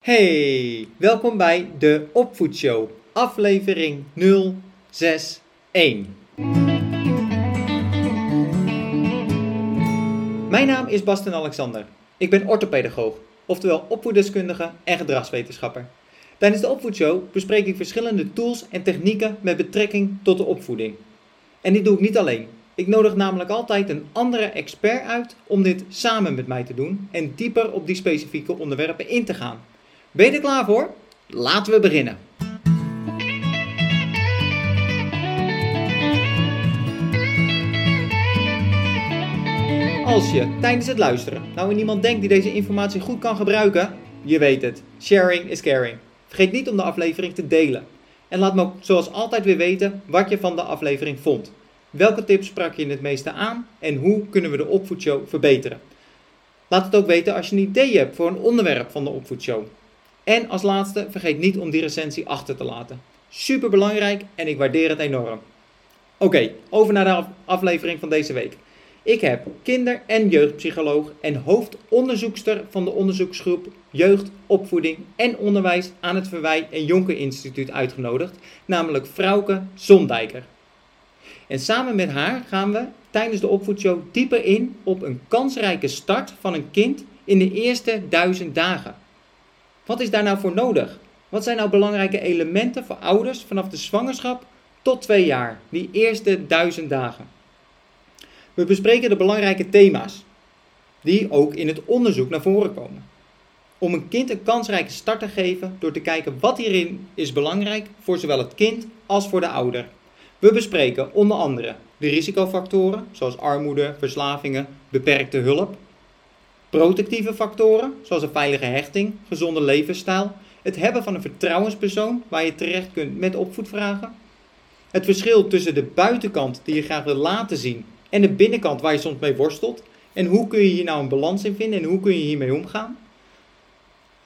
Hey, welkom bij de Opvoedshow, aflevering 061. Mijn naam is Basten Alexander. Ik ben orthopedagoog, oftewel opvoeddeskundige en gedragswetenschapper. Tijdens de Opvoedshow bespreek ik verschillende tools en technieken met betrekking tot de opvoeding. En dit doe ik niet alleen. Ik nodig namelijk altijd een andere expert uit om dit samen met mij te doen en dieper op die specifieke onderwerpen in te gaan. Ben je er klaar voor? Laten we beginnen. Als je tijdens het luisteren nou in iemand denkt die deze informatie goed kan gebruiken, je weet het. Sharing is caring. Vergeet niet om de aflevering te delen. En laat me ook zoals altijd weer weten wat je van de aflevering vond. Welke tips sprak je het meeste aan en hoe kunnen we de opvoedshow verbeteren? Laat het ook weten als je een idee hebt voor een onderwerp van de opvoedshow. En als laatste, vergeet niet om die recensie achter te laten. Super belangrijk en ik waardeer het enorm. Oké, over naar de aflevering van deze week. Ik heb kinder- en jeugdpsycholoog en hoofdonderzoekster van de onderzoeksgroep Jeugd, Opvoeding en Onderwijs aan het Verwij en Jonker Instituut uitgenodigd, namelijk Frauke Zondijker. En samen met haar gaan we tijdens de opvoedshow dieper in op een kansrijke start van een kind in de eerste duizend dagen. Wat is daar nou voor nodig? Wat zijn nou belangrijke elementen voor ouders vanaf de zwangerschap tot twee jaar, die eerste duizend dagen? We bespreken de belangrijke thema's, die ook in het onderzoek naar voren komen. Om een kind een kansrijke start te geven door te kijken wat hierin is belangrijk voor zowel het kind als voor de ouder. We bespreken onder andere de risicofactoren, zoals armoede, verslavingen, beperkte hulp. Protectieve factoren, zoals een veilige hechting, gezonde levensstijl, het hebben van een vertrouwenspersoon waar je terecht kunt met opvoedvragen. Het verschil tussen de buitenkant die je graag wil laten zien en de binnenkant waar je soms mee worstelt. En hoe kun je hier nou een balans in vinden en hoe kun je hiermee omgaan?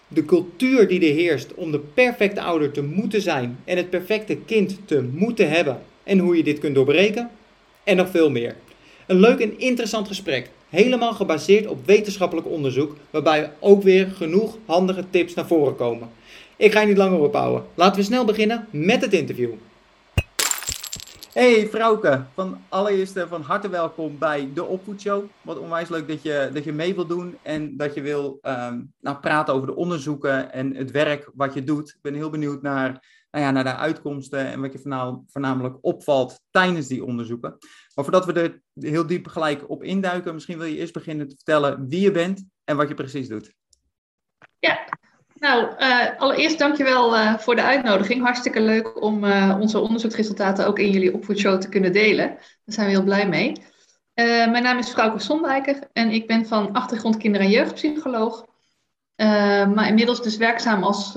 De cultuur die er heerst om de perfecte ouder te moeten zijn en het perfecte kind te moeten hebben en hoe je dit kunt doorbreken. En nog veel meer. Een leuk en interessant gesprek, helemaal gebaseerd op wetenschappelijk onderzoek, waarbij ook weer genoeg handige tips naar voren komen. Ik ga je niet langer ophouden. Laten we snel beginnen met het interview. Hey Vrouwke, van allereerst van harte welkom bij de Opvoedshow. Wat onwijs leuk dat je, dat je mee wilt doen en dat je wil um, nou, praten over de onderzoeken en het werk wat je doet. Ik ben heel benieuwd naar, nou ja, naar de uitkomsten en wat je voornamelijk opvalt tijdens die onderzoeken. Maar voordat we er heel diep gelijk op induiken, misschien wil je eerst beginnen te vertellen wie je bent en wat je precies doet. Ja, nou, uh, allereerst dankjewel uh, voor de uitnodiging. Hartstikke leuk om uh, onze onderzoeksresultaten ook in jullie opvoedshow te kunnen delen. Daar zijn we heel blij mee. mijn naam is Frauke Sondijker en ik ben van achtergrond kinder- en jeugdpsycholoog. maar inmiddels dus werkzaam als,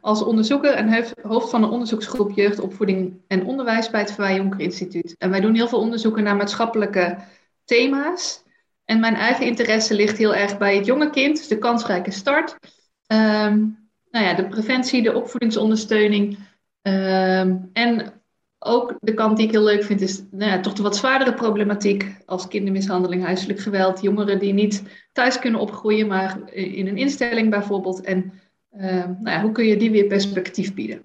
als onderzoeker en hoofd van een onderzoeksgroep jeugdopvoeding en onderwijs bij het Verwij Jonker Instituut. En wij doen heel veel onderzoeken naar maatschappelijke thema's. En mijn eigen interesse ligt heel erg bij het jonge kind, dus de kansrijke start. Um, nou ja, de preventie, de opvoedingsondersteuning. Um, en ook de kant die ik heel leuk vind, is nou ja, toch de wat zwaardere problematiek als kindermishandeling, huiselijk geweld. Jongeren die niet thuis kunnen opgroeien, maar in een instelling bijvoorbeeld. En nou ja, hoe kun je die weer perspectief bieden?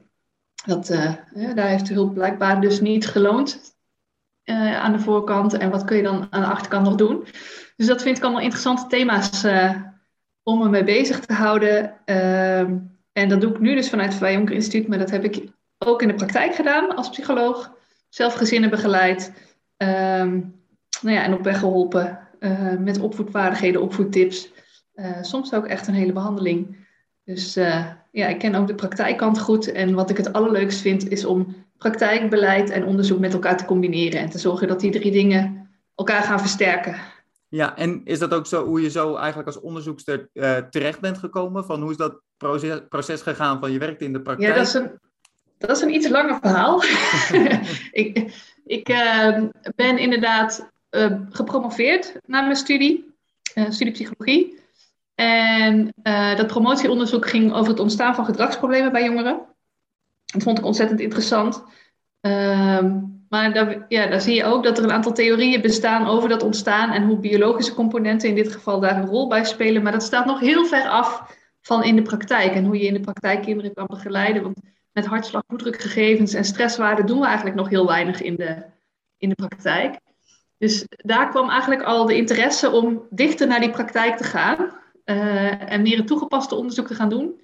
Dat, ja, daar heeft de hulp blijkbaar dus niet geloond uh, aan de voorkant. En wat kun je dan aan de achterkant nog doen? Dus dat vind ik allemaal interessante thema's om me mee bezig te houden. Ehm, en dat doe ik nu dus vanuit het Jonker Instituut, maar dat heb ik ook in de praktijk gedaan als psycholoog. Zelf gezinnen begeleid. Um, nou ja, en op weg geholpen met opvoedvaardigheden, opvoedtips. Soms ook echt een hele behandeling. Dus uh, ja, ik ken ook de praktijkkant goed. En wat ik het allerleukst vind, is om praktijk, beleid en onderzoek met elkaar te combineren. En te zorgen dat die drie dingen elkaar gaan versterken. Ja, en is dat ook zo hoe je zo eigenlijk als onderzoekster uh, terecht bent gekomen? Van hoe is dat proces, proces gegaan van je werkt in de praktijk? Ja, dat is een, dat is een iets langer verhaal. ik ik uh, ben inderdaad uh, gepromoveerd na mijn studie, studie En dat promotieonderzoek ging over het ontstaan van gedragsproblemen bij jongeren. Dat vond ik ontzettend interessant. Ehm, maar daar, ja, daar zie je ook dat er een aantal theorieën bestaan over dat ontstaan en hoe biologische componenten in dit geval daar een rol bij spelen. Maar dat staat nog heel ver af van in de praktijk en hoe je in de praktijk kinderen kan begeleiden. Want met hartslag, bloeddrukgegevens en stresswaarden doen we eigenlijk nog heel weinig in de, in de praktijk. Dus daar kwam eigenlijk al de interesse om dichter naar die praktijk te gaan uh, en meer een toegepaste onderzoek te gaan doen.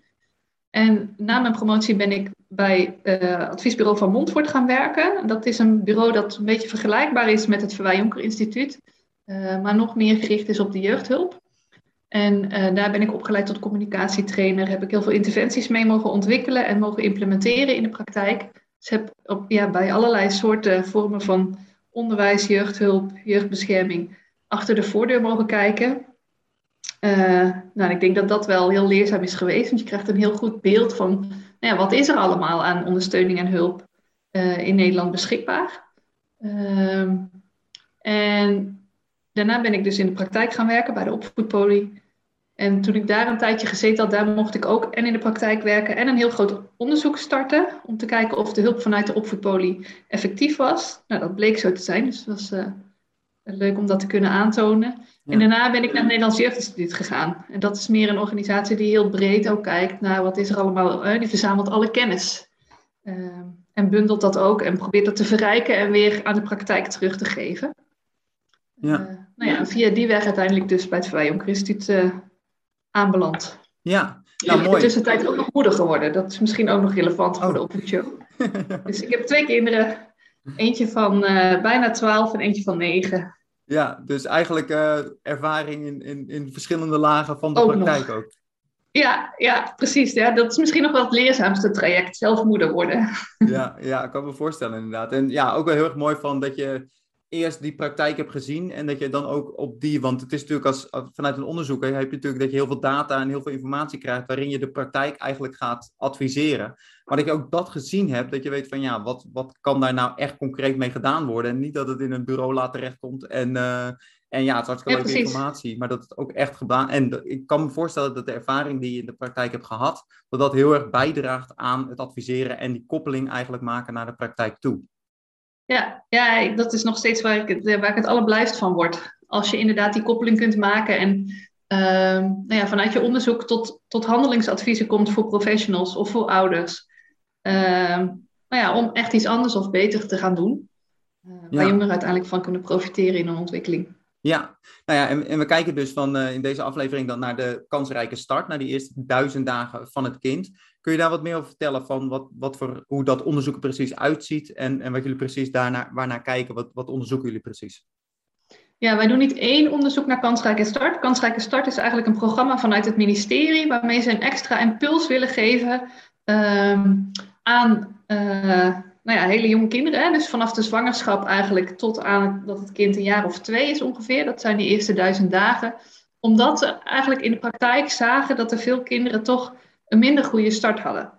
En na mijn promotie ben ik bij uh, adviesbureau van Montfort gaan werken. Dat is een bureau dat een beetje vergelijkbaar is met het Verwij Jonker Instituut, uh, maar nog meer gericht is op de jeugdhulp. En daar ben ik opgeleid tot communicatietrainer. Heb ik heel veel interventies mee mogen ontwikkelen en mogen implementeren in de praktijk. Dus heb op, ja, bij allerlei soorten vormen van onderwijs, jeugdhulp, jeugdbescherming achter de voordeur mogen kijken. Uh, nou, ik denk dat dat wel heel leerzaam is geweest, want je krijgt een heel goed beeld van nou ja, wat is er allemaal aan ondersteuning en hulp uh, in Nederland beschikbaar. Uh, en daarna ben ik dus in de praktijk gaan werken bij de opvoedpolie. En toen ik daar een tijdje gezeten had, daar mocht ik ook en in de praktijk werken en een heel groot onderzoek starten. Om te kijken of de hulp vanuit de opvoedpolie effectief was. Nou, dat bleek zo te zijn, dus het was uh, leuk om dat te kunnen aantonen. Ja. En daarna ben ik naar het Nederlands Jeugdinstituut gegaan. En dat is meer een organisatie die heel breed ook kijkt naar wat is er allemaal. Uh, die verzamelt alle kennis. Uh, en bundelt dat ook en probeert dat te verrijken en weer aan de praktijk terug te geven. Ja. Uh, nou ja, via die weg uiteindelijk dus bij het Vrij Jonker Instituut aanbeland. Ja, nou, mooi. In de tussentijd ook nog moeder geworden. Dat is misschien ook nog relevant voor oh. de opvoedshow. dus ik heb twee kinderen. Eentje van uh, bijna twaalf en eentje van negen. Ja, dus eigenlijk uh, ervaring in, in, in verschillende lagen van de ook praktijk nog. ook. Ja, ja, precies. Ja, dat is misschien nog wel het leerzaamste traject, zelf moeder worden. Ja, ja, ik kan me voorstellen inderdaad. En ja, ook wel heel erg mooi van dat je eerst die praktijk hebt gezien en dat je dan ook op die, want het is natuurlijk als, vanuit een onderzoek, heb je natuurlijk dat je heel veel data en heel veel informatie krijgt waarin je de praktijk eigenlijk gaat adviseren. Maar dat je ook dat gezien hebt, dat je weet van ja, wat, wat kan daar nou echt concreet mee gedaan worden en niet dat het in een bureau later terechtkomt en, uh, en ja, het is hartstikke leuke informatie, maar dat het ook echt gedaan, en ik kan me voorstellen dat de ervaring die je in de praktijk hebt gehad, dat dat heel erg bijdraagt aan het adviseren en die koppeling eigenlijk maken naar de praktijk toe. Ja, ja, dat is nog steeds waar ik, het, waar ik het allerblijst van word. Als je inderdaad die koppeling kunt maken en uh, nou ja, vanuit je onderzoek tot, tot handelingsadviezen komt voor professionals of voor ouders. Uh, nou ja, om echt iets anders of beter te gaan doen. Uh, waar ja. jongeren uiteindelijk van kunnen profiteren in hun ontwikkeling. Ja, nou ja, en, en we kijken dus van uh, in deze aflevering dan naar de kansrijke start, naar die eerste duizend dagen van het kind. Kun je daar wat meer over vertellen van wat, wat voor, hoe dat onderzoek er precies uitziet en, en wat jullie precies daarnaar waarnaar kijken? Wat, wat onderzoeken jullie precies? Ja, wij doen niet één onderzoek naar kansrijke start. Kansrijke start is eigenlijk een programma vanuit het ministerie waarmee ze een extra impuls willen geven um, aan uh, nou ja, hele jonge kinderen. Hè? Dus vanaf de zwangerschap eigenlijk tot aan dat het kind een jaar of twee is ongeveer. Dat zijn die eerste duizend dagen. Omdat ze eigenlijk in de praktijk zagen dat er veel kinderen toch een minder goede start hadden.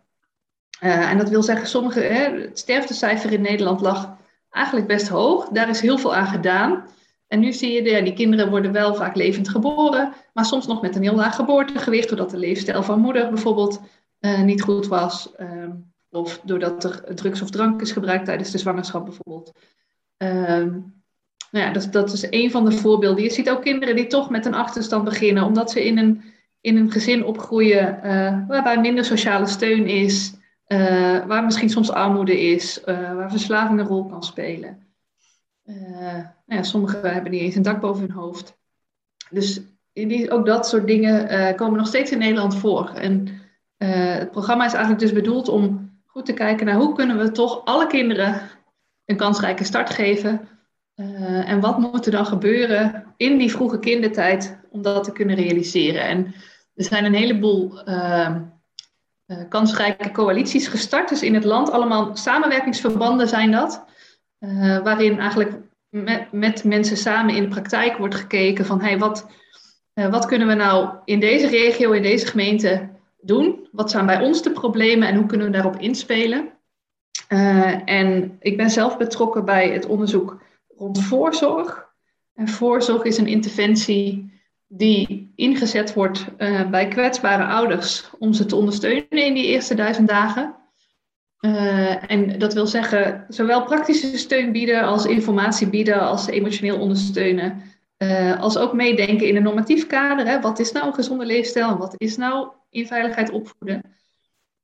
Uh, en dat wil zeggen, sommige, hè, het sterftecijfer in Nederland lag eigenlijk best hoog. Daar is heel veel aan gedaan. En nu zie je, ja, die kinderen worden wel vaak levend geboren, maar soms nog met een heel laag geboortegewicht, doordat de leefstijl van moeder bijvoorbeeld uh, niet goed was. Um, of doordat er drugs of drank is gebruikt tijdens de zwangerschap bijvoorbeeld. Um, nou ja, dat, dat is een van de voorbeelden. Je ziet ook kinderen die toch met een achterstand beginnen, omdat ze in een, in een gezin opgroeien uh, waarbij minder sociale steun is, uh, waar misschien soms armoede is, uh, waar verslaving een rol kan spelen. nou ja, sommigen hebben niet eens een dak boven hun hoofd. Dus die, ook dat soort dingen komen nog steeds in Nederland voor. En het programma is eigenlijk dus bedoeld om goed te kijken naar hoe kunnen we toch alle kinderen een kansrijke start geven. Uh, en wat moet er dan gebeuren in die vroege kindertijd om dat te kunnen realiseren? En er zijn een heleboel uh, uh, kansrijke coalities gestart, dus in het land. Allemaal samenwerkingsverbanden zijn dat. waarin eigenlijk met, met, mensen samen in de praktijk wordt gekeken van hey, wat, wat kunnen we nou in deze regio, in deze gemeente doen? Wat zijn bij ons de problemen en hoe kunnen we daarop inspelen? Uh, en ik ben zelf betrokken bij het onderzoek rond voorzorg. En voorzorg is een interventie die ingezet wordt uh, bij kwetsbare ouders om ze te ondersteunen in die eerste duizend dagen. Uh, en dat wil zeggen, zowel praktische steun bieden als informatie bieden, als emotioneel ondersteunen. Uh, als ook meedenken in een normatief kader. Hè? Wat is nou een gezonde leefstijl en wat is nou in veiligheid opvoeden?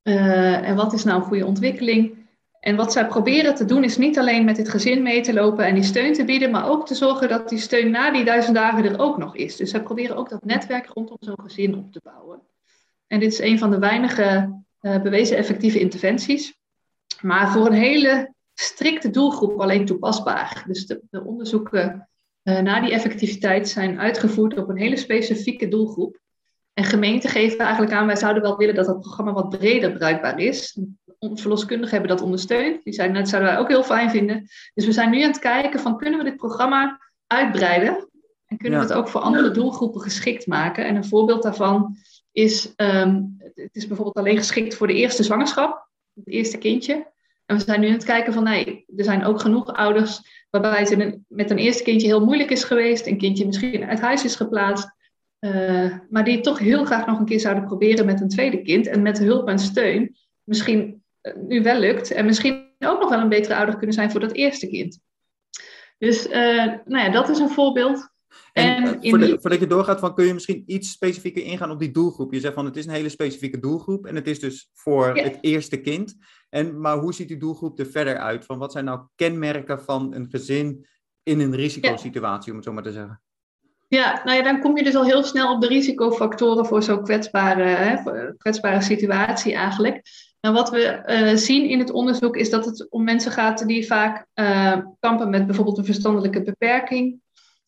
Uh, en wat is nou een goede ontwikkeling? En wat zij proberen te doen is niet alleen met het gezin mee te lopen en die steun te bieden, maar ook te zorgen dat die steun na die duizend dagen er ook nog is. Dus zij proberen ook dat netwerk rondom zo'n gezin op te bouwen. En dit is een van de weinige uh, bewezen effectieve interventies, maar voor een hele strikte doelgroep alleen toepasbaar. Dus de onderzoeken uh, naar die effectiviteit zijn uitgevoerd op een hele specifieke doelgroep. En gemeenten geven eigenlijk aan, wij zouden wel willen dat dat programma wat breder bruikbaar is. Verloskundigen hebben dat ondersteund. Die zeiden, nou, dat zouden wij ook heel fijn vinden. Dus we zijn nu aan het kijken van, kunnen we dit programma uitbreiden? En kunnen we het ook voor andere doelgroepen geschikt maken? En een voorbeeld daarvan is, um, het is bijvoorbeeld alleen geschikt voor de eerste zwangerschap, het eerste kindje. En we zijn nu aan het kijken van, nee, er zijn ook genoeg ouders waarbij het met een eerste kindje heel moeilijk is geweest, een kindje misschien uit huis is geplaatst, uh, maar die toch heel graag nog een keer zouden proberen met een tweede kind en met hulp en steun misschien uh, nu wel lukt en misschien ook nog wel een betere ouder kunnen zijn voor dat eerste kind. Dus uh, nou ja, dat is een voorbeeld. En, en voordat, je doorgaat, van, kun je misschien iets specifieker ingaan op die doelgroep? Je zegt van het is een hele specifieke doelgroep en het is dus voor ja. het eerste kind. En, maar hoe ziet die doelgroep er verder uit? Van wat zijn nou kenmerken van een gezin in een risicosituatie, om het zo maar te zeggen? Ja, nou ja, dan kom je dus al heel snel op de risicofactoren voor zo'n kwetsbare, kwetsbare situatie eigenlijk. Nou, wat we uh, zien in het onderzoek is dat het om mensen gaat die vaak uh, kampen met bijvoorbeeld een verstandelijke beperking.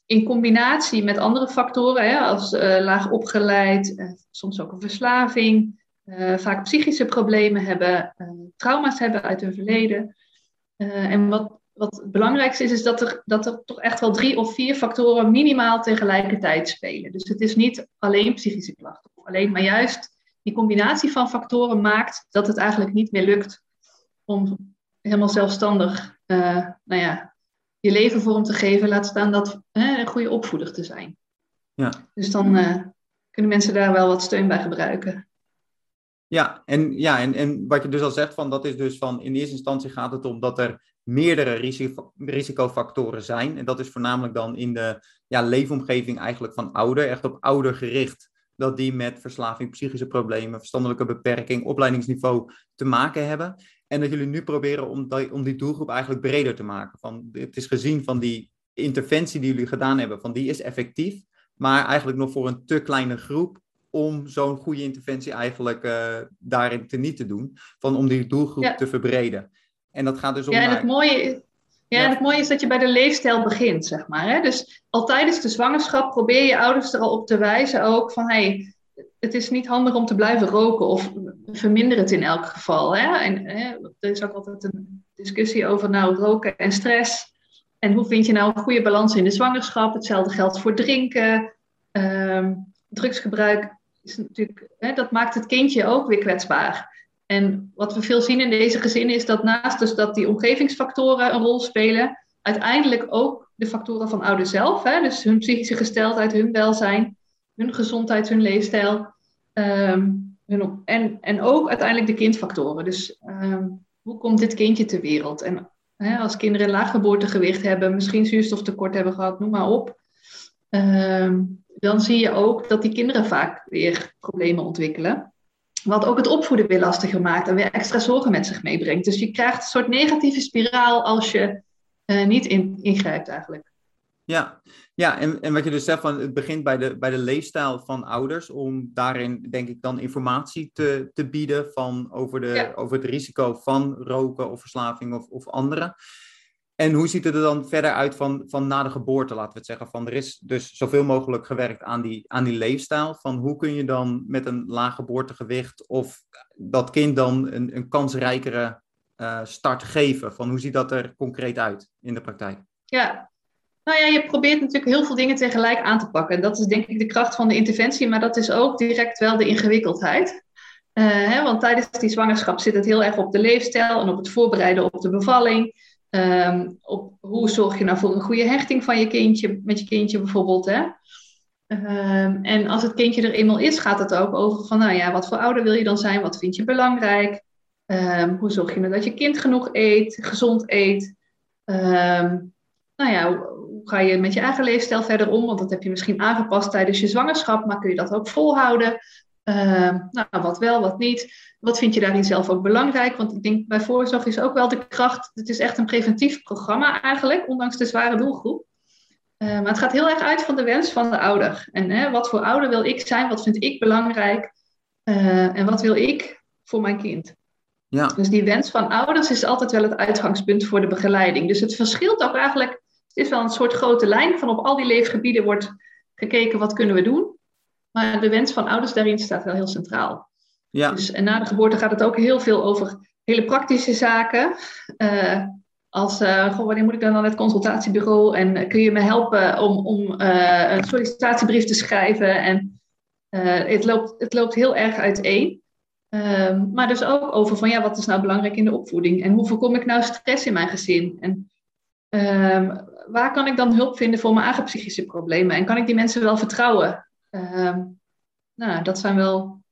In combinatie met andere factoren, hè, als uh, laag opgeleid, soms ook een verslaving, vaak psychische problemen hebben, trauma's hebben uit hun verleden. en wat wat het belangrijkste is, is dat er, dat er toch echt wel drie of vier factoren minimaal tegelijkertijd spelen. Dus het is niet alleen psychische klachten, alleen, maar juist die combinatie van factoren maakt dat het eigenlijk niet meer lukt om helemaal zelfstandig nou ja, je leven vorm te geven, laat staan dat een goede opvoeder te zijn. Ja. Dus dan kunnen mensen daar wel wat steun bij gebruiken. Ja, en, ja en, en wat je dus al zegt, van, dat is dus van in eerste instantie gaat het om dat er meerdere risico, risicofactoren zijn. En dat is voornamelijk dan in de ja, leefomgeving eigenlijk van ouder, echt op ouder gericht. Dat die met verslaving, psychische problemen, verstandelijke beperking, opleidingsniveau te maken hebben. En dat jullie nu proberen om, die, om die doelgroep eigenlijk breder te maken. Van, het is gezien van die interventie die jullie gedaan hebben, van die is effectief, maar eigenlijk nog voor een te kleine groep om zo'n goede interventie eigenlijk uh, daarin te niet te doen. Van om die doelgroep ja. te verbreden. En dat gaat dus om. Ja, en het mooie is. Ja, En het mooie is dat je bij de leefstijl begint, zeg maar. Hè? Dus al tijdens de zwangerschap probeer je ouders er al op te wijzen ook van... Hey, het is niet handig om te blijven roken of verminder het in elk geval. Hè? En hè, er is ook altijd een discussie over nou, roken en stress. En hoe vind je nou een goede balans in de zwangerschap? Hetzelfde geldt voor drinken. Um, drugsgebruik is natuurlijk, hè, dat maakt het kindje ook weer kwetsbaar. En wat we veel zien in deze gezinnen is dat naast dus dat die omgevingsfactoren een rol spelen, uiteindelijk ook de factoren van ouders zelf, hè, dus hun psychische gesteldheid, hun welzijn, hun gezondheid, hun leefstijl, um, hun, en, en ook uiteindelijk de kindfactoren. Dus um, hoe komt dit kindje ter wereld? En hè, als kinderen een laag geboortegewicht hebben, misschien zuurstoftekort hebben gehad, noem maar op, dan zie je ook dat die kinderen vaak weer problemen ontwikkelen. Wat ook het opvoeden weer lastiger maakt en weer extra zorgen met zich meebrengt. Dus je krijgt een soort negatieve spiraal als je uh, niet in, ingrijpt eigenlijk. Ja, ja en, en wat je dus zegt, van, het begint bij de, bij de leefstijl van ouders, om daarin denk ik dan informatie te, te bieden van, over, de, ja. over het risico van roken of verslaving of, of andere. En hoe ziet het er dan verder uit van, van na de geboorte, laten we het zeggen? Van er is dus zoveel mogelijk gewerkt aan die, aan die leefstijl. Van hoe kun je dan met een laag geboortegewicht of dat kind dan een, een kansrijkere uh, start geven? Van hoe ziet dat er concreet uit in de praktijk? Ja, nou ja, je probeert natuurlijk heel veel dingen tegelijk aan te pakken. En dat is denk ik de kracht van de interventie, maar dat is ook direct wel de ingewikkeldheid. Uh, hè, want tijdens die zwangerschap zit het heel erg op de leefstijl en op het voorbereiden op de bevalling. Um, op hoe zorg je nou voor een goede hechting van je kindje, met je kindje bijvoorbeeld. Hè? Um, en als het kindje er eenmaal is, gaat het ook over van, nou ja, wat voor ouder wil je dan zijn? Wat vind je belangrijk? Um, hoe zorg je nou dat je kind genoeg eet, gezond eet? nou ja, hoe ga je met je eigen leefstijl verder om? Want dat heb je misschien aangepast tijdens je zwangerschap, maar kun je dat ook volhouden? Uh, nou, wat wel, wat niet. Wat vind je daarin zelf ook belangrijk? Want ik denk bij voorzorg is ook wel de kracht. Het is echt een preventief programma eigenlijk, ondanks de zware doelgroep. Uh, maar het gaat heel erg uit van de wens van de ouder. En hè, wat voor ouder wil ik zijn? Wat vind ik belangrijk? Uh, en wat wil ik voor mijn kind? Ja. Dus die wens van ouders is altijd wel het uitgangspunt voor de begeleiding. Dus het verschilt ook eigenlijk. Het is wel een soort grote lijn van op al die leefgebieden wordt gekeken wat kunnen we doen. Maar de wens van ouders daarin staat wel heel centraal. Ja. Dus, en na de geboorte gaat het ook heel veel over hele praktische zaken. Uh, als, uh, goh, wanneer moet ik dan naar het consultatiebureau? En uh, kun je me helpen om, om een sollicitatiebrief te schrijven? En het, loopt, het loopt heel erg uiteen. Um, maar dus ook over van ja, wat is nou belangrijk in de opvoeding? En hoe voorkom ik nou stress in mijn gezin? En um, waar kan ik dan hulp vinden voor mijn eigen psychische problemen? En kan ik die mensen wel vertrouwen? Um, nou, dat zijn wel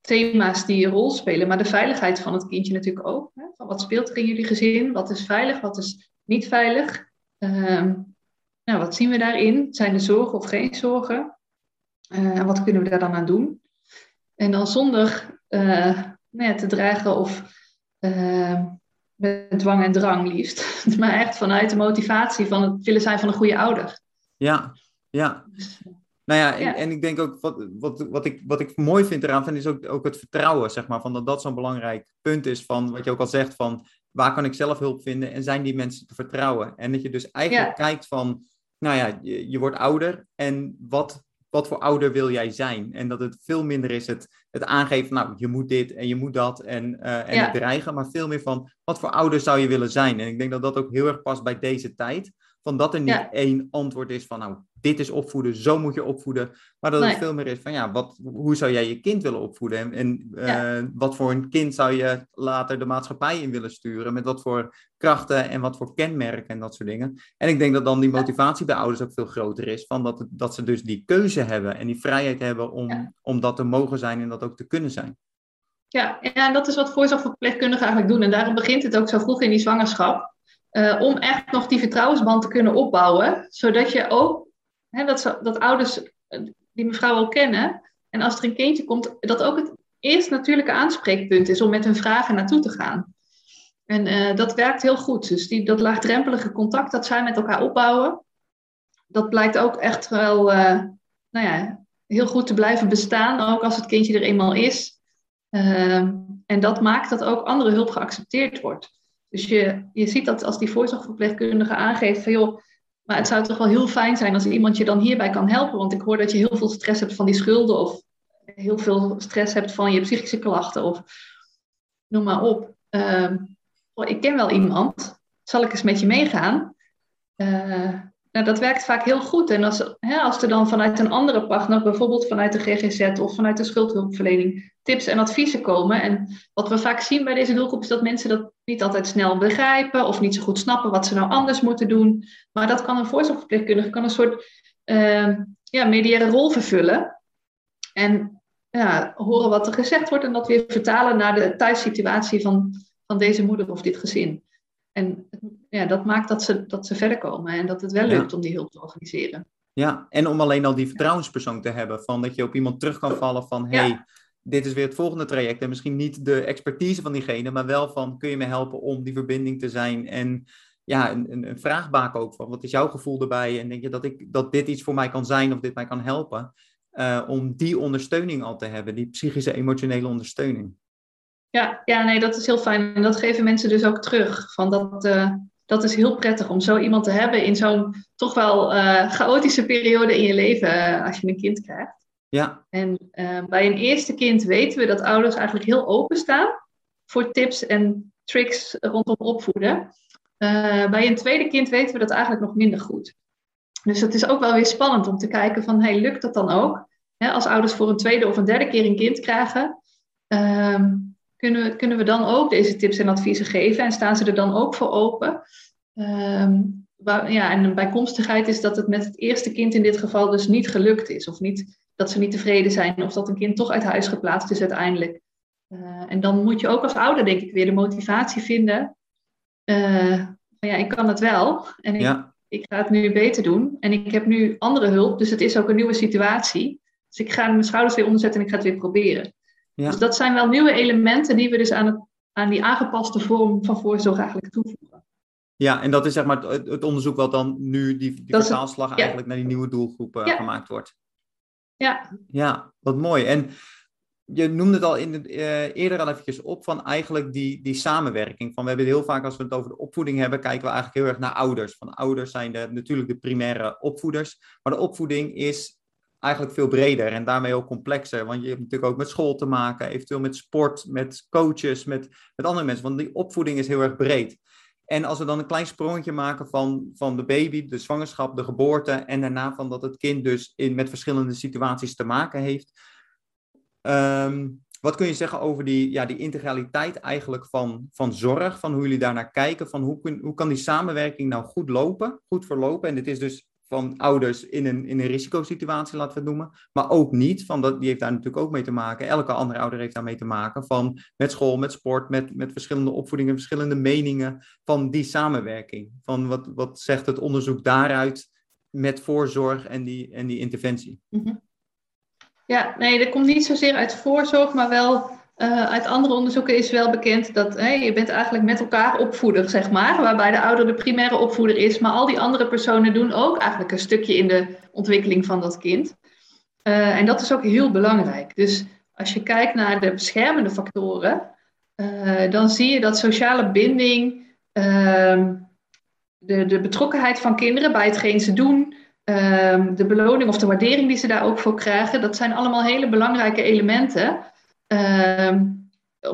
thema's die een rol spelen. Maar de veiligheid van het kindje natuurlijk ook. Hè? Van wat speelt er in jullie gezin? Wat is veilig? Wat is niet veilig? nou, wat zien we daarin? Zijn er zorgen of geen zorgen? Uh, en wat kunnen we daar dan aan doen? En dan zonder uh, nou te dragen of uh, met dwang en drang liefst. maar echt vanuit de motivatie van het willen zijn van een goede ouder. Ja, ja. Nou ja, en, en, ik denk ook, wat, wat, wat, ik, wat ik mooi vind eraan, vind, is ook, ook het vertrouwen, zeg maar, van dat dat zo'n belangrijk punt is van, wat je ook al zegt, van waar kan ik zelf hulp vinden en zijn die mensen te vertrouwen? En dat je dus eigenlijk kijkt van, nou ja, je, je wordt ouder en wat wat voor ouder wil jij zijn? En dat het veel minder is het, het aangeven, nou, je moet dit en je moet dat en, uh, en het dreigen, maar veel meer van, wat voor ouder zou je willen zijn? En ik denk dat dat ook heel erg past bij deze tijd, van dat er niet één antwoord is van, nou, dit is opvoeden, zo moet je opvoeden. Maar dat het veel meer is van, ja, wat, hoe zou jij je kind willen opvoeden? En, en uh, wat voor een kind zou je later de maatschappij in willen sturen? Met wat voor krachten en wat voor kenmerken en dat soort dingen. En ik denk dat dan die motivatie bij ouders ook veel groter is. Van dat, dat ze dus die keuze hebben en die vrijheid hebben om, om dat te mogen zijn en dat ook te kunnen zijn. Ja, en dat is wat voorzorgverpleegkundigen eigenlijk doen. En daarom begint het ook zo vroeg in die zwangerschap. Uh, om echt nog die vertrouwensband te kunnen opbouwen. Zodat je ook hè, dat, dat ouders eh, die mevrouw al kennen. En als er een kindje komt, dat ook het eerst natuurlijke aanspreekpunt is om met hun vragen naartoe te gaan. En uh, dat werkt heel goed. Dus die, dat laagdrempelige contact dat zij met elkaar opbouwen, dat blijkt ook echt wel uh, nou ja, heel goed te blijven bestaan, ook als het kindje er eenmaal is. Uh, en dat maakt dat ook andere hulp geaccepteerd wordt. Dus je, je ziet dat als die voorzorgverpleegkundige aangeeft van joh, maar het zou toch wel heel fijn zijn als iemand je dan hierbij kan helpen. Want ik hoor dat je heel veel stress hebt van die schulden of heel veel stress hebt van je psychische klachten of noem maar op. Uh, ik ken wel iemand, zal ik eens met je meegaan? Uh, nou, dat werkt vaak heel goed. En als, hè, als er dan vanuit een andere partner, bijvoorbeeld vanuit de GGZ of vanuit de schuldhulpverlening, tips en adviezen komen. En wat we vaak zien bij deze doelgroep is dat mensen dat niet altijd snel begrijpen of niet zo goed snappen wat ze nou anders moeten doen. Maar dat kan een voorzorgverpleegkundige kan een soort uh, ja, mediaire rol vervullen. En ja, horen wat er gezegd wordt en dat weer vertalen naar de thuissituatie van, van deze moeder of dit gezin. En ja, dat maakt dat ze, dat ze verder komen en dat het wel lukt om die hulp te organiseren. Ja, en om alleen al die vertrouwenspersoon te hebben, van dat je op iemand terug kan vallen van, hey, dit is weer het volgende traject. En misschien niet de expertise van diegene, maar wel van, kun je me helpen om die verbinding te zijn? En ja, een, een, vraagbaak ook van, wat is jouw gevoel erbij? En denk je dat, ik, dat dit iets voor mij kan zijn of dit mij kan helpen? Uh, om die ondersteuning al te hebben, die psychische, emotionele ondersteuning. Ja, ja, nee, dat is heel fijn. En dat geven mensen dus ook terug. Van dat, uh, dat is heel prettig om zo iemand te hebben in zo'n toch wel uh, chaotische periode in je leven als je een kind krijgt. Ja. En bij een eerste kind weten we dat ouders eigenlijk heel open staan voor tips en tricks rondom opvoeden. bij een tweede kind weten we dat eigenlijk nog minder goed. Dus het is ook wel weer spannend om te kijken van, hey, lukt dat dan ook? als ouders voor een tweede of een derde keer een kind krijgen, ehm, kunnen we, kunnen we dan ook deze tips en adviezen geven en staan ze er dan ook voor open? Waar, ja, en een bijkomstigheid is dat het met het eerste kind in dit geval dus niet gelukt is. Of niet, dat ze niet tevreden zijn of dat een kind toch uit huis geplaatst is uiteindelijk. Uh, en dan moet je ook als ouder denk ik weer de motivatie vinden. Uh, van ja, ik kan het wel. En ik, ik ga het nu beter doen en ik heb nu andere hulp, dus het is ook een nieuwe situatie. Dus ik ga mijn schouders weer onderzetten en ik ga het weer proberen. Ja. Dus dat zijn wel nieuwe elementen die we dus aan, het, aan die aangepaste vorm van voorzorg eigenlijk toevoegen. Ja, en dat is zeg maar het, het onderzoek wat dan nu die, die vertaalslag eigenlijk naar die nieuwe doelgroep uh, gemaakt wordt. Ja. Ja, wat mooi. En je noemde het al in het, uh, eerder al eventjes op van eigenlijk die, die samenwerking. Van we hebben het heel vaak als we het over de opvoeding hebben, kijken we eigenlijk heel erg naar ouders. Van ouders zijn de, natuurlijk de primaire opvoeders, maar de opvoeding is eigenlijk veel breder en daarmee ook complexer. Want je hebt natuurlijk ook met school te maken, eventueel met sport, met coaches, met, met andere mensen. Want die opvoeding is heel erg breed. En als we dan een klein sprongetje maken van, van de baby, de zwangerschap, de geboorte en daarna van dat het kind dus in, met verschillende situaties te maken heeft. Ehm, wat kun je zeggen over die, ja, die integraliteit eigenlijk van, van zorg, van hoe jullie daarnaar kijken, van hoe, kun, hoe kan die samenwerking nou goed lopen, goed verlopen? En dit is dus van ouders in een, in een risicosituatie, laten we het noemen. Maar ook niet, van dat, die heeft daar natuurlijk ook mee te maken. Elke andere ouder heeft daar mee te maken. Van met school, met sport, met, met verschillende opvoedingen, verschillende meningen. Van die samenwerking. Van wat, wat zegt het onderzoek daaruit met voorzorg en die, en die interventie? Mhm. Ja, nee, dat komt niet zozeer uit voorzorg, maar wel uh, uit andere onderzoeken is wel bekend dat je bent eigenlijk met elkaar opvoeder, zeg maar. Waarbij de ouder de primaire opvoeder is. Maar al die andere personen doen ook eigenlijk een stukje in de ontwikkeling van dat kind. Uh, en dat is ook heel belangrijk. Dus als je kijkt naar de beschermende factoren, uh, dan zie je dat sociale binding, ehm, de, de betrokkenheid van kinderen bij hetgeen ze doen, ehm, de beloning of de waardering die ze daar ook voor krijgen, dat zijn allemaal hele belangrijke elementen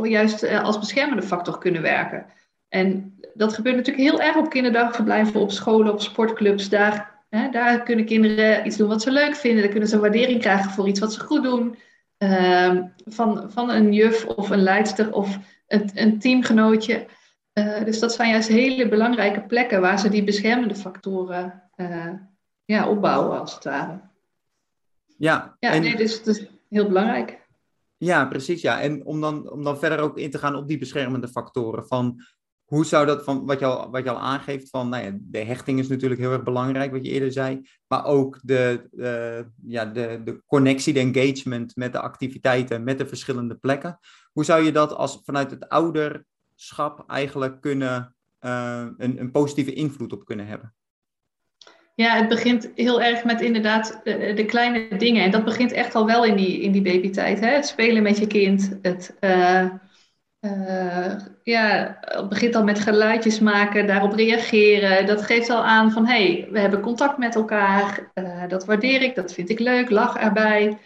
juist eh, als beschermende factor kunnen werken. En dat gebeurt natuurlijk heel erg op kinderdagverblijven, op scholen, op sportclubs. Daar, hè, daar kunnen kinderen iets doen wat ze leuk vinden. Daar kunnen ze waardering krijgen voor iets wat ze goed doen. Ehm, van, van een juf of een leidster of een, een teamgenootje. Uh, dus dat zijn juist hele belangrijke plekken waar ze die beschermende factoren uh, ja, opbouwen, als het ware. Ja, ja en... nee, dus dat is heel belangrijk. Ja, precies. Ja. En om dan, om dan verder ook in te gaan op die beschermende factoren. Van hoe zou dat, van wat je al, wat je al aangeeft, van nou ja, de hechting is natuurlijk heel erg belangrijk, wat je eerder zei. Maar ook de, ja, de, de connectie, de engagement met de activiteiten, met de verschillende plekken. Hoe zou je dat als vanuit het ouderschap eigenlijk kunnen, uh, een, een positieve invloed op kunnen hebben? Ja, het begint heel erg met inderdaad de, de, kleine dingen. En dat begint echt al wel in die, in die babytijd. Hè? Het spelen met je kind. Het, uh, ja, het begint al met geluidjes maken, daarop reageren. Dat geeft al aan van, hé, hey, we hebben contact met elkaar. Dat waardeer ik, dat vind ik leuk, lach erbij.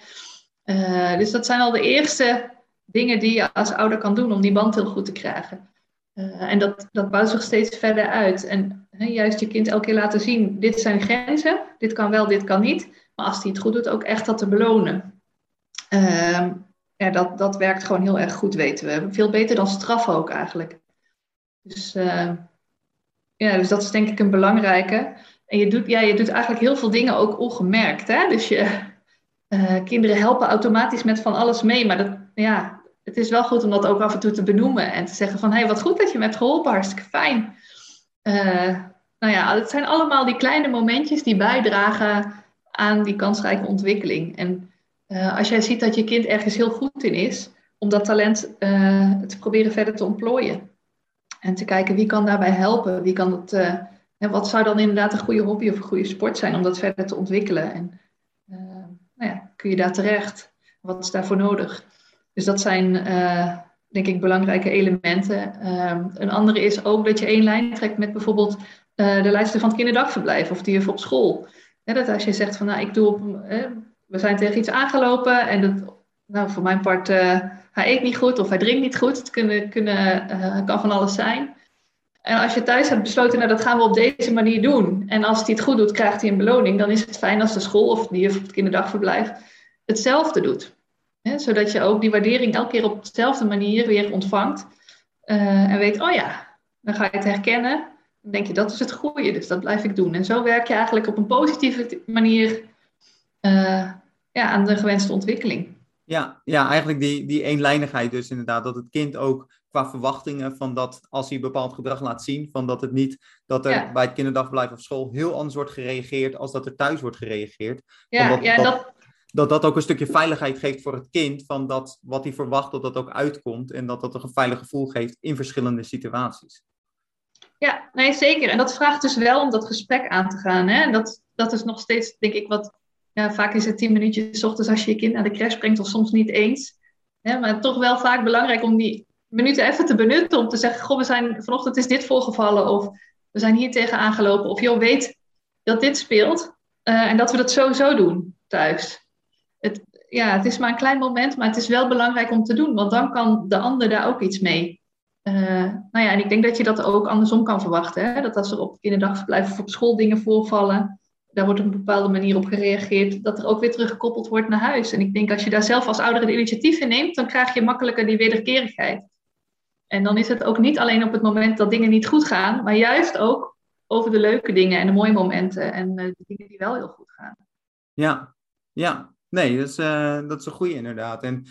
dus dat zijn al de eerste dingen die je als ouder kan doen om die band heel goed te krijgen. En dat, dat bouwt zich steeds verder uit. En juist je kind elke keer laten zien, dit zijn grenzen, dit kan wel, dit kan niet. Maar als hij het goed doet, ook echt dat te belonen. Ehm, ja, dat, dat werkt gewoon heel erg goed, weten we. Veel beter dan straffen ook eigenlijk. Dus, uh, ja, dus dat is denk ik een belangrijke. En je doet, ja, je doet eigenlijk heel veel dingen ook ongemerkt. Hè? Dus je, uh, kinderen helpen automatisch met van alles mee. Maar dat, ja, het is wel goed om dat ook af en toe te benoemen. En te zeggen van, hé, hey, wat goed dat je me hebt geholpen, hartstikke fijn. Uh, nou ja, het zijn allemaal die kleine momentjes die bijdragen aan die kansrijke ontwikkeling. En uh, als jij ziet dat je kind ergens heel goed in is, om dat talent uh, te proberen verder te ontplooien. En te kijken wie kan daarbij helpen, wie kan en wat zou dan inderdaad een goede hobby of een goede sport zijn om dat verder te ontwikkelen. En nou ja, kun je daar terecht? Wat is daarvoor nodig? Dus dat zijn denk ik belangrijke elementen. Ehm, een andere is ook dat je één lijn trekt met bijvoorbeeld uh, de leidster van het kinderdagverblijf of die juf op school. dat als je zegt van nou, ik doe op, we zijn tegen iets aangelopen en dat, nou, voor mijn part, uh, hij eet niet goed of hij drinkt niet goed. Het kunnen, kunnen, kan van alles zijn. En als je thuis hebt besloten, nou dat gaan we op deze manier doen. En als hij het goed doet, krijgt hij een beloning. Dan is het fijn als de school of die juf op het kinderdagverblijf hetzelfde doet. Zodat je ook die waardering elke keer op dezelfde manier weer ontvangt. en weet, oh ja, dan ga je het herkennen. Dan denk je, dat is het goede, dus dat blijf ik doen. En zo werk je eigenlijk op een positieve manier uh, ja, aan de gewenste ontwikkeling. Ja, ja eigenlijk die, die eenlijnigheid dus inderdaad. Dat het kind ook qua verwachtingen van dat als hij bepaald gedrag laat zien, van dat het niet dat er bij het kinderdagverblijf of school heel anders wordt gereageerd als dat er thuis wordt gereageerd. Ja, ja dat, dat dat ook een stukje veiligheid geeft voor het kind, van dat wat hij verwacht dat dat ook uitkomt en dat dat een veilig gevoel geeft in verschillende situaties. Ja, nee, zeker. En dat vraagt dus wel om dat gesprek aan te gaan. Hè? Dat, dat is nog steeds, denk ik, wat. Ja, vaak is het tien minuutjes s ochtends als je je kind naar de crash brengt, of soms niet eens. Hè? Maar toch wel vaak belangrijk om die minuten even te benutten om te zeggen: Goh, we zijn vanochtend is dit voorgevallen, of we zijn hier tegen aangelopen, of joh, weet dat dit speelt uh, en dat we dat sowieso doen thuis. Het, ja, het is maar een klein moment, maar het is wel belangrijk om te doen, want dan kan de ander daar ook iets mee. Uh, nou ja, en ik denk dat je dat ook andersom kan verwachten. Hè? Dat als er op kinderdagverblijf of op school dingen voorvallen, daar wordt op een bepaalde manier op gereageerd, dat er ook weer teruggekoppeld wordt naar huis. En ik denk als je daar zelf als ouder het initiatief in neemt, dan krijg je makkelijker die wederkerigheid. En dan is het ook niet alleen op het moment dat dingen niet goed gaan, maar juist ook over de leuke dingen en de mooie momenten en uh, de dingen die wel heel goed gaan. Ja, ja. Nee, dat is, uh, dat is een goede inderdaad. En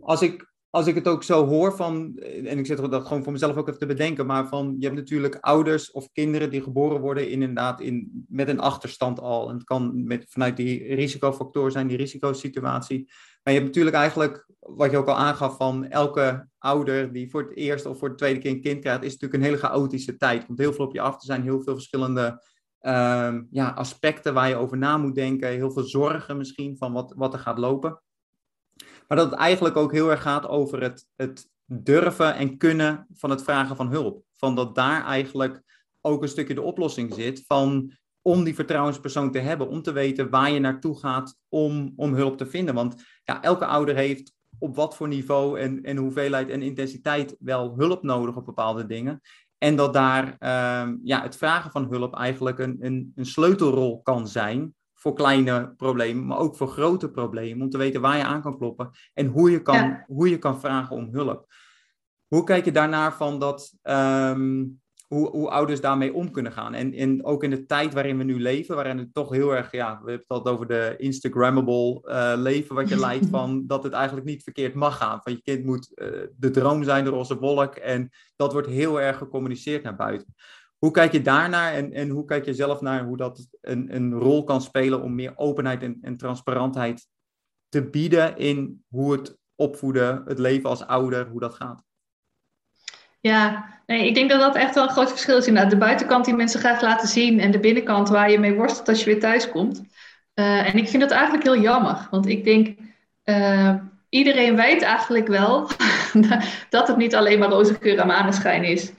als ik als ik het ook zo hoor van, en ik zit dat gewoon voor mezelf ook even te bedenken, maar van je hebt natuurlijk ouders of kinderen die geboren worden inderdaad in, met een achterstand al. En het kan met, vanuit die risicofactor zijn, die risicosituatie. Maar je hebt natuurlijk eigenlijk, wat je ook al aangaf, van elke ouder die voor het eerste of voor het tweede keer een kind krijgt, is natuurlijk een hele chaotische tijd. Komt heel veel op je af. Er zijn heel veel verschillende uh, ja, aspecten waar je over na moet denken. Heel veel zorgen misschien van wat, wat er gaat lopen. Maar dat het eigenlijk ook heel erg gaat over het, het durven en kunnen van het vragen van hulp. Van dat daar eigenlijk ook een stukje de oplossing zit van om die vertrouwenspersoon te hebben, om te weten waar je naartoe gaat om, om hulp te vinden. Want ja, elke ouder heeft op wat voor niveau en, en hoeveelheid en intensiteit wel hulp nodig op bepaalde dingen. En dat daar uh, ja, het vragen van hulp eigenlijk een, een, een sleutelrol kan zijn voor kleine problemen, maar ook voor grote problemen. Om te weten waar je aan kan kloppen en hoe je kan, hoe je kan vragen om hulp. Hoe kijk je daarnaar van dat, um, hoe, hoe ouders daarmee om kunnen gaan? En, en ook in de tijd waarin we nu leven, waarin het toch heel erg, ja, we hebben het altijd over de Instagrammable uh, leven wat je leidt van dat het eigenlijk niet verkeerd mag gaan. Van je kind moet uh, de droom zijn, de roze wolk. En dat wordt heel erg gecommuniceerd naar buiten. Hoe kijk je daarnaar en, en hoe kijk je zelf naar hoe dat een, een rol kan spelen om meer openheid en, en transparantheid te bieden in hoe het opvoeden, het leven als ouder, hoe dat gaat? Ja, nee, ik denk dat dat echt wel een groot verschil is inderdaad. De buitenkant die mensen graag laten zien en de binnenkant waar je mee worstelt als je weer thuis komt. Uh, en ik vind dat eigenlijk heel jammer, want ik denk, uh, iedereen weet eigenlijk wel dat het niet alleen maar roze geur en maneschijn is.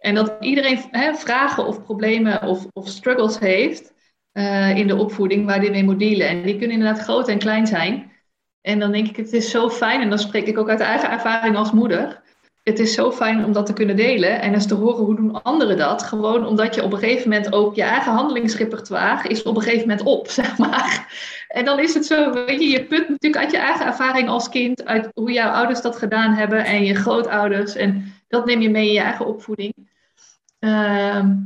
En dat iedereen hè, vragen of problemen of, of struggles heeft uh, in de opvoeding waar die mee moet dealen. En die kunnen inderdaad groot en klein zijn. En dan denk ik, het is zo fijn, en dan spreek ik ook uit eigen ervaring als moeder. Het is zo fijn om dat te kunnen delen en eens te horen hoe doen anderen dat. Gewoon omdat je op een gegeven moment ook je eigen handelingsrepertoire is op een gegeven moment op, zeg maar. En dan is het zo, weet je, je put natuurlijk uit je eigen ervaring als kind, uit hoe jouw ouders dat gedaan hebben en je grootouders. En dat neem je mee in je eigen opvoeding. Ehm,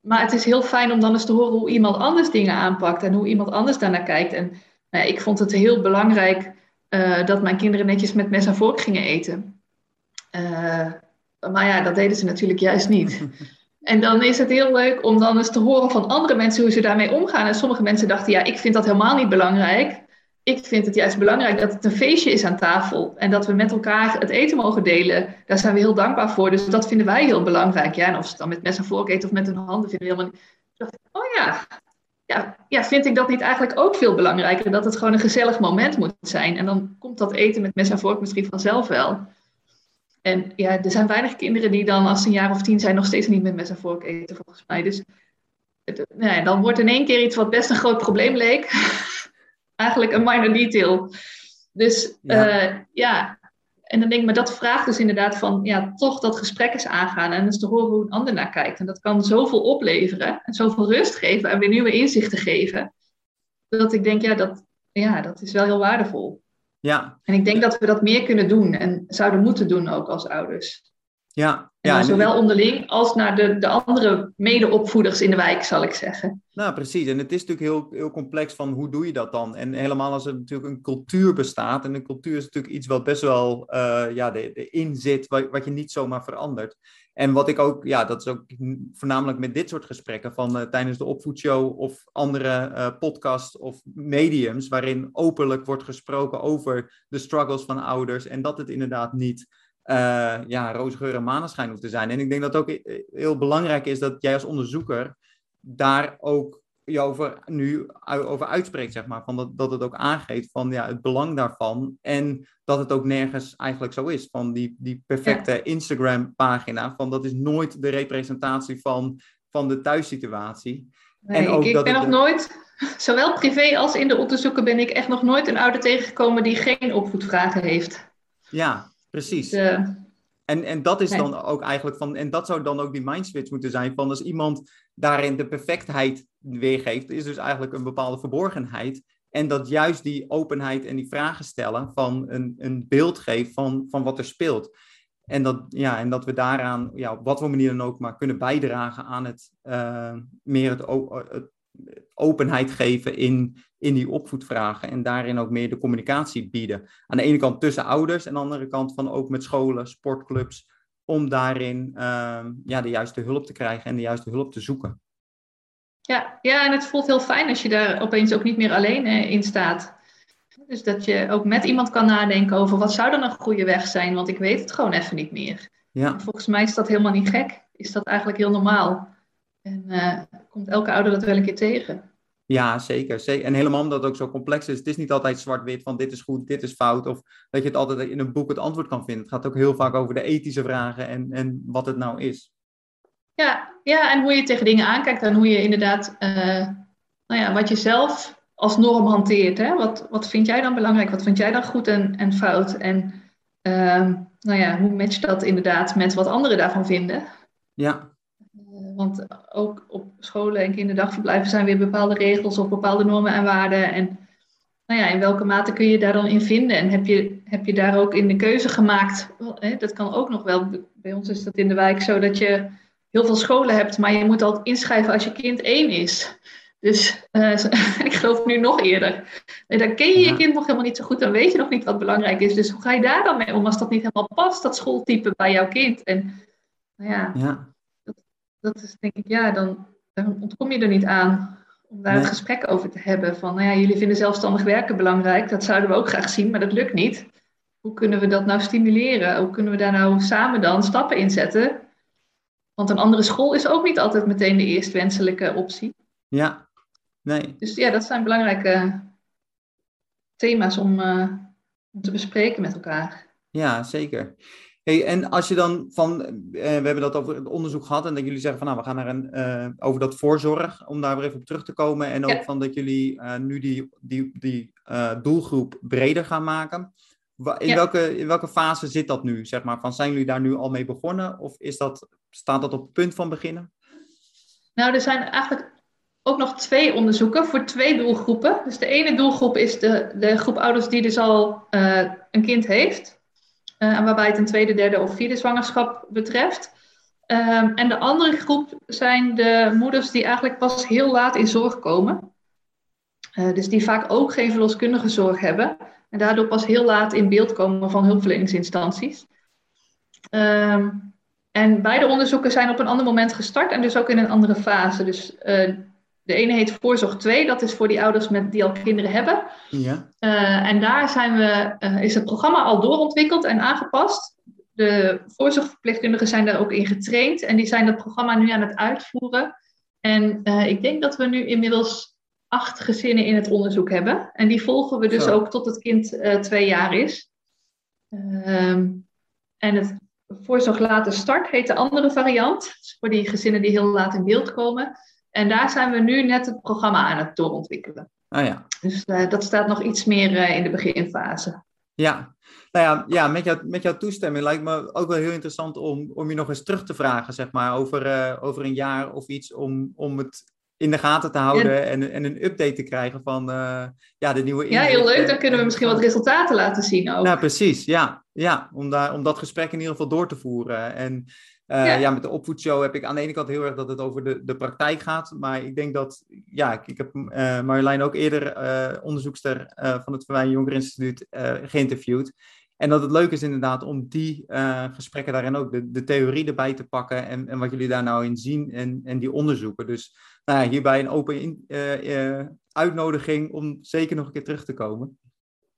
maar het is heel fijn om dan eens te horen hoe iemand anders dingen aanpakt en hoe iemand anders daarnaar kijkt. En nou, ik vond het heel belangrijk uh, dat mijn kinderen netjes met mes en vork gingen eten. Uh, maar ja, dat deden ze natuurlijk juist niet. En dan is het heel leuk om dan eens te horen van andere mensen hoe ze daarmee omgaan. En sommige mensen dachten, ja, ik vind dat helemaal niet belangrijk ik vind het juist belangrijk dat het een feestje is aan tafel. En dat we met elkaar het eten mogen delen. Daar zijn we heel dankbaar voor. Dus dat vinden wij heel belangrijk. Ja, en of ze het dan met mes en vork eten of met hun handen vinden we helemaal niet. dacht oh ja. ja. Ja, vind ik dat niet eigenlijk ook veel belangrijker? Dat het gewoon een gezellig moment moet zijn. En dan komt dat eten met mes en vork misschien vanzelf wel. En ja, er zijn weinig kinderen die dan als ze een jaar of tien zijn nog steeds niet met mes en vork eten, volgens mij. Dus nee, dan wordt in één keer iets wat best een groot probleem leek eigenlijk een minor detail. Dus ja. Uh, ja. en dan denk ik, maar dat vraagt dus inderdaad van, ja, toch dat gesprek eens aangaan en eens te horen hoe een ander naar kijkt. En dat kan zoveel opleveren en zoveel rust geven en weer nieuwe inzichten geven. Dat ik denk, ja, dat, ja, dat is wel heel waardevol. Ja. En ik denk dat we dat meer kunnen doen en zouden moeten doen ook als ouders. Ja, ja zowel onderling als naar de, de andere medeopvoeders in de wijk, zal ik zeggen. Nou, precies. En het is natuurlijk heel, heel complex van hoe doe je dat dan? En helemaal als er natuurlijk een cultuur bestaat. En een cultuur is natuurlijk iets wat best wel uh, ja, erin zit, wat, wat je niet zomaar verandert. En wat ik ook, ja, dat is ook voornamelijk met dit soort gesprekken van uh, tijdens de opvoedshow of andere uh, podcasts of mediums, waarin openlijk wordt gesproken over de struggles van ouders en dat het inderdaad niet uh, ja, roze geur en maneschijn hoeft te zijn. En ik denk dat ook heel belangrijk is dat jij als onderzoeker daar ook je over, nu over uitspreekt, zeg maar. Van dat, dat het ook aangeeft van ja, het belang daarvan. En dat het ook nergens eigenlijk zo is. Van die, die perfecte Instagram-pagina. Van dat is nooit de representatie van, van de thuissituatie. en ook ik, ik ben nog nooit, zowel privé als in de onderzoeken, ben ik echt nog nooit een ouder tegengekomen die geen opvoedvragen heeft. Ja, Precies. Dus, uh, en, en dat is dan ook eigenlijk van, en dat zou dan ook die mindswitch moeten zijn van als iemand daarin de perfectheid weergeeft, is dus eigenlijk een bepaalde verborgenheid. En dat juist die openheid en die vragen stellen van een, een beeld geeft van, van wat er speelt. En dat, ja, en dat we daaraan, ja, op wat voor manier dan ook, maar kunnen bijdragen aan het uh, meer het, het, openheid geven in, in die opvoedvragen en daarin ook meer de communicatie bieden. Aan de ene kant tussen ouders en aan de andere kant van ook met scholen, sportclubs, om daarin uh, ja, de juiste hulp te krijgen en de juiste hulp te zoeken. Ja, ja, en het voelt heel fijn als je daar opeens ook niet meer alleen eh, in staat. Dus dat je ook met iemand kan nadenken over wat zou dan een goede weg zijn, want ik weet het gewoon even niet meer. Ja. volgens mij is dat helemaal niet gek. Is dat eigenlijk heel normaal. En uh, komt elke ouder dat wel een keer tegen. Ja, zeker, zeker. En helemaal omdat het ook zo complex is. Het is niet altijd zwart-wit van dit is goed, dit is fout. Of dat je het altijd in een boek het antwoord kan vinden. Het gaat ook heel vaak over de ethische vragen en, en wat het nou is. Ja, ja, en hoe je tegen dingen aankijkt en hoe je inderdaad, uh, nou ja, wat je zelf als norm hanteert. Hè? Wat, wat vind jij dan belangrijk? Wat vind jij dan goed en, en fout? En uh, nou ja, hoe match dat inderdaad met wat anderen daarvan vinden? Ja. Want ook op scholen en kinderdagverblijven zijn weer bepaalde regels of bepaalde normen en waarden. En nou ja, in welke mate kun je daar dan in vinden? En heb je, heb je daar ook in de keuze gemaakt? Dat kan ook nog wel. Bij ons is dat in de wijk zo dat je heel veel scholen hebt, maar je moet altijd inschrijven als je kind één is. Dus uh, ik geloof nu nog eerder. dan ken je je kind nog helemaal niet zo goed, dan weet je nog niet wat belangrijk is. Dus hoe ga je daar dan mee om als dat niet helemaal past, dat schooltype bij jouw kind? En nou ja, ja dat is denk ik, ja, dan, dan ontkom je er niet aan om daar nee. het gesprek over te hebben. Van, nou ja, jullie vinden zelfstandig werken belangrijk, dat zouden we ook graag zien, maar dat lukt niet. Hoe kunnen we dat nou stimuleren? Hoe kunnen we daar nou samen dan stappen in zetten? Want een andere school is ook niet altijd meteen de eerst wenselijke optie. Ja, nee. Dus ja, dat zijn belangrijke thema's om, uh, om te bespreken met elkaar. Ja, zeker. Hey, en als je dan van, uh, we hebben dat over het onderzoek gehad en dat jullie zeggen van nou, we gaan naar een, uh, over dat voorzorg, om daar weer even op terug te komen. En ook van dat jullie uh, nu die, die, die doelgroep breder gaan maken. In, ja. welke, in welke fase zit dat nu, zeg maar? Van, zijn jullie daar nu al mee begonnen of is dat, staat dat op het punt van beginnen? Nou, er zijn eigenlijk ook nog twee onderzoeken voor twee doelgroepen. Dus de ene doelgroep is de, de groep ouders die dus al een kind heeft. Uh, waarbij het een tweede, derde of vierde zwangerschap betreft. Um, en de andere groep zijn de moeders die eigenlijk pas heel laat in zorg komen. Uh, dus die vaak ook geen verloskundige zorg hebben. En daardoor pas heel laat in beeld komen van hulpverleningsinstanties. Um, en beide onderzoeken zijn op een ander moment gestart en dus ook in een andere fase. Dus uh, de ene heet Voorzorg 2, dat is voor die ouders met, die al kinderen hebben. Ja. Uh, en daar zijn we, uh, is het programma al doorontwikkeld en aangepast. De voorzorgverpleegkundigen zijn daar ook in getraind en die zijn dat programma nu aan het uitvoeren. En uh, ik denk dat we nu inmiddels acht gezinnen in het onderzoek hebben. En die volgen we dus Zo. ook tot het kind twee jaar is. Ehm, en het voorzorg later start heet de andere variant. voor die gezinnen die heel laat in beeld komen. En daar zijn we nu net het programma aan het doorontwikkelen. Ah ja. Dus uh, dat staat nog iets meer uh, in de beginfase. Ja, nou ja, ja met, jou, met jouw toestemming lijkt me ook wel heel interessant om, om je nog eens terug te vragen, zeg maar, over, uh, over een jaar of iets, om, om het in de gaten te houden en, en een update te krijgen van ja, de nieuwe Ja, heel leuk. Dan kunnen we misschien wat resultaten laten zien ook. Nou, precies. Ja, ja om, daar, om dat gesprek in ieder geval door te voeren. En ja. ja. met de opvoedshow heb ik aan de ene kant heel erg dat het over de, de praktijk gaat. Maar ik denk dat, ja, ik, ik heb Marjolein ook eerder onderzoekster van het Verwijn Jonker Instituut geïnterviewd. En dat het leuk is inderdaad om die uh, gesprekken daarin ook de, de theorie erbij te pakken en, en wat jullie daar nou in zien en, en die onderzoeken. Dus nou hierbij een open in, uh, uh, uitnodiging om zeker nog een keer terug te komen.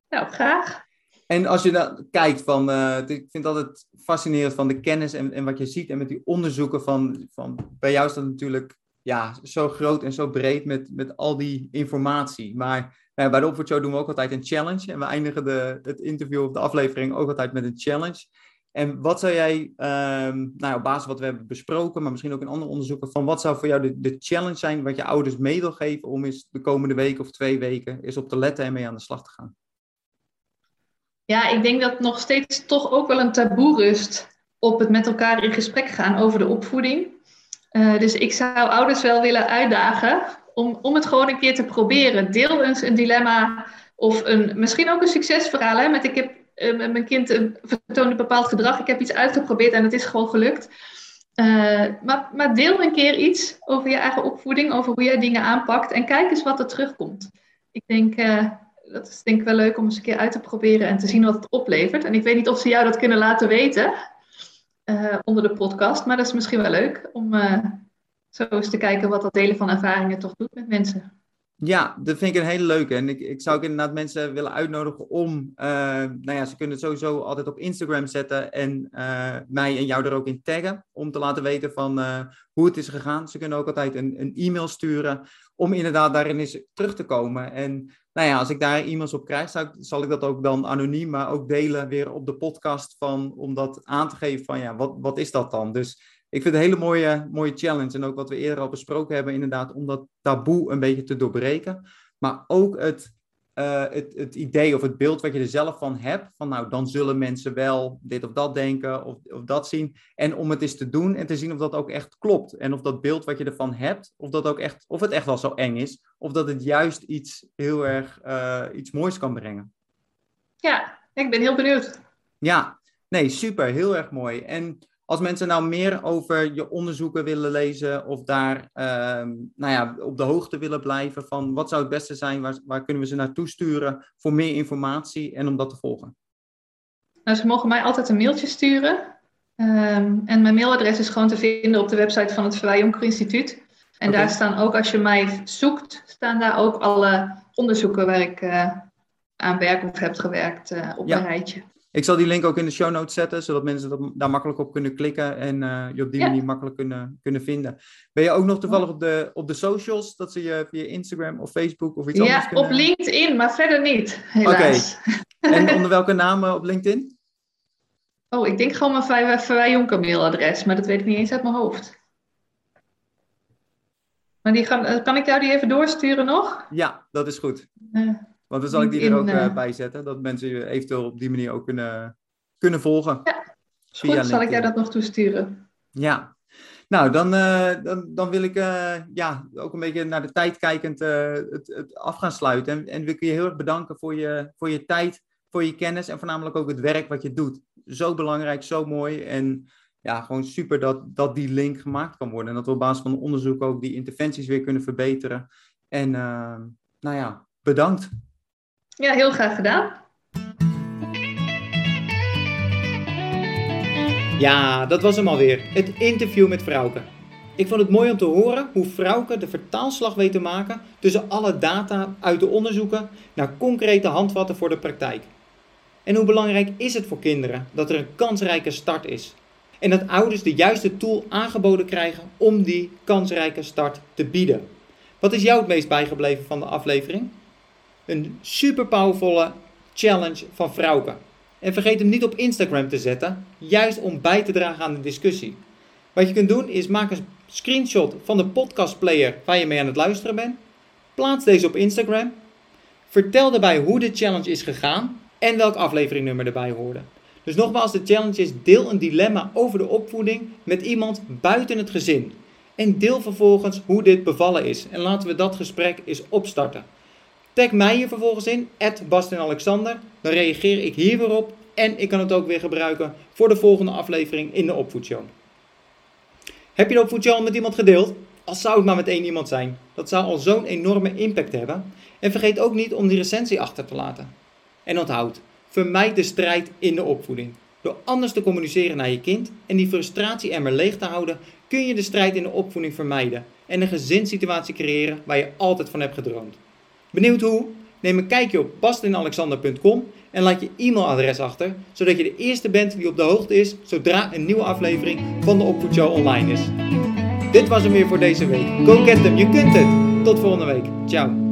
Nou, graag. En als je dan kijkt van, ik vind dat het fascinerend van de kennis en, en wat je ziet en met die onderzoeken van, van bij jou is dat natuurlijk ja, zo groot en zo breed met, met al die informatie. Maar nou, bij de Opvoedshow doen we ook altijd een challenge. En we eindigen de, het interview of de aflevering ook altijd met een challenge. En wat zou jij, um, nou, op basis van wat we hebben besproken, maar misschien ook in andere onderzoeken, van wat zou voor jou de, de challenge zijn wat je ouders mee wil geven om eens de komende week of twee weken eens op te letten en mee aan de slag te gaan? Ja, ik denk dat nog steeds toch ook wel een taboe rust op het met elkaar in gesprek gaan over de opvoeding. Uh, dus ik zou ouders wel willen uitdagen om, om het gewoon een keer te proberen. Deel eens een dilemma of een, misschien ook een succesverhaal. Hè, met ik heb uh, mijn kind uh, vertoont een bepaald gedrag. Ik heb iets uitgeprobeerd en het is gewoon gelukt. Uh, maar, maar, deel een keer iets over je eigen opvoeding, over hoe jij dingen aanpakt en kijk eens wat er terugkomt. Ik denk, dat is denk ik wel leuk om eens een keer uit te proberen en te zien wat het oplevert. En ik weet niet of ze jou dat kunnen laten weten onder de podcast, maar dat is misschien wel leuk om zo eens te kijken wat dat delen van ervaringen toch doet met mensen. Ja, dat vind ik een hele leuke. En ik, ik zou ook inderdaad mensen willen uitnodigen om, uh, nou ja, ze kunnen het sowieso altijd op Instagram zetten en uh, mij en jou er ook in taggen, om te laten weten van uh, hoe het is gegaan. Ze kunnen ook altijd een, een e-mail sturen om inderdaad daarin eens terug te komen. En nou ja, als ik daar e-mails op krijg, zal ik, zal ik, dat ook dan anoniem, maar ook delen weer op de podcast van, om dat aan te geven van ja, wat, wat is dat dan? Dus ik vind het een hele mooie, mooie challenge. En ook wat we eerder al besproken hebben, inderdaad, om dat taboe een beetje te doorbreken. Maar ook het, uh, het, het idee of het beeld wat je er zelf van hebt, van nou, dan zullen mensen wel dit of dat denken of, of dat zien. En om het eens te doen en te zien of dat ook echt klopt. En of dat beeld wat je ervan hebt, of, dat ook echt, of het echt wel zo eng is. Of dat het juist iets heel erg uh, iets moois kan brengen. Ja, ik ben heel benieuwd. Ja, nee, super, heel erg mooi. En als mensen nou meer over je onderzoeken willen lezen of daar uh, nou ja, op de hoogte willen blijven van wat zou het beste zijn, waar, waar kunnen we ze naartoe sturen voor meer informatie en om dat te volgen? Nou, ze mogen mij altijd een mailtje sturen. Um, en mijn mailadres is gewoon te vinden op de website van het Verwij Jonker Instituut. En okay. daar staan ook, als je mij zoekt, staan daar ook alle onderzoeken waar ik uh, aan werk of heb gewerkt uh, op ja. een rijtje. Ik zal die link ook in de show notes zetten, zodat mensen dat, daar makkelijk op kunnen klikken en uh, je op die ja. manier makkelijk kunnen, kunnen vinden. Ben je ook nog toevallig op de, op de socials, dat ze je via Instagram of Facebook of iets ja, anders kunnen... Ja, op LinkedIn, maar verder niet, helaas. Okay. en onder welke naam op LinkedIn? Oh, ik denk gewoon mijn Verwij Jonker mailadres, maar dat weet ik niet eens uit mijn hoofd. Maar die gaan, kan ik jou die even doorsturen nog? Ja, dat is goed. Want dan zal ik die er ook uh, bij zetten, dat mensen je eventueel op die manier ook kunnen, kunnen volgen. Ja, goed, zal ik jou dat nog toesturen. Ja, nou dan, uh, dan, dan wil ik uh, ja, ook een beetje naar de tijd kijkend het, het af gaan sluiten. En, en wil ik je heel erg bedanken voor je, voor je tijd, voor je kennis en voornamelijk ook het werk wat je doet. Zo belangrijk, zo mooi en ja, gewoon super dat, dat die link gemaakt kan worden. En dat we op basis van onderzoek ook die interventies weer kunnen verbeteren. En nou ja, bedankt. Ja, heel graag gedaan. Ja, dat was hem alweer. Het interview met Frauke. Ik vond het mooi om te horen hoe Frauke de vertaalslag weet te maken tussen alle data uit de onderzoeken naar concrete handvatten voor de praktijk. En hoe belangrijk is het voor kinderen dat er een kansrijke start is? En dat ouders de juiste tool aangeboden krijgen om die kansrijke start te bieden. Wat is jou het meest bijgebleven van de aflevering? Een super powervolle challenge van Frauke. En vergeet hem niet op Instagram te zetten, juist om bij te dragen aan de discussie. Wat je kunt doen is maak een screenshot van de podcastplayer waar je mee aan het luisteren bent. Plaats deze op Instagram. Vertel daarbij hoe de challenge is gegaan en welk afleveringnummer erbij hoorde. Dus nogmaals, de challenge is deel een dilemma over de opvoeding met iemand buiten het gezin. En deel vervolgens hoe dit bevallen is. En laten we dat gesprek eens opstarten. Tag mij hier vervolgens in, Alexander. Dan reageer ik hier weer op en ik kan het ook weer gebruiken voor de volgende aflevering in de Opvoedshow. Heb je de Opvoedshow met iemand gedeeld? Al zou het maar met één iemand zijn. Dat zou al zo'n enorme impact hebben. En vergeet ook niet om die recensie achter te laten. En onthoud, vermijd de strijd in de opvoeding. Door anders te communiceren naar je kind en die frustratie-emmer leeg te houden, kun je de strijd in de opvoeding vermijden en een gezinssituatie creëren waar je altijd van hebt gedroomd. Benieuwd hoe? Neem een kijkje op bastinalexander.com en laat je e-mailadres achter, zodat je de eerste bent die op de hoogte is zodra een nieuwe aflevering van de Opvoedshow online is. Dit was hem weer voor deze week. Go get them, je kunt het! Tot volgende week. Ciao.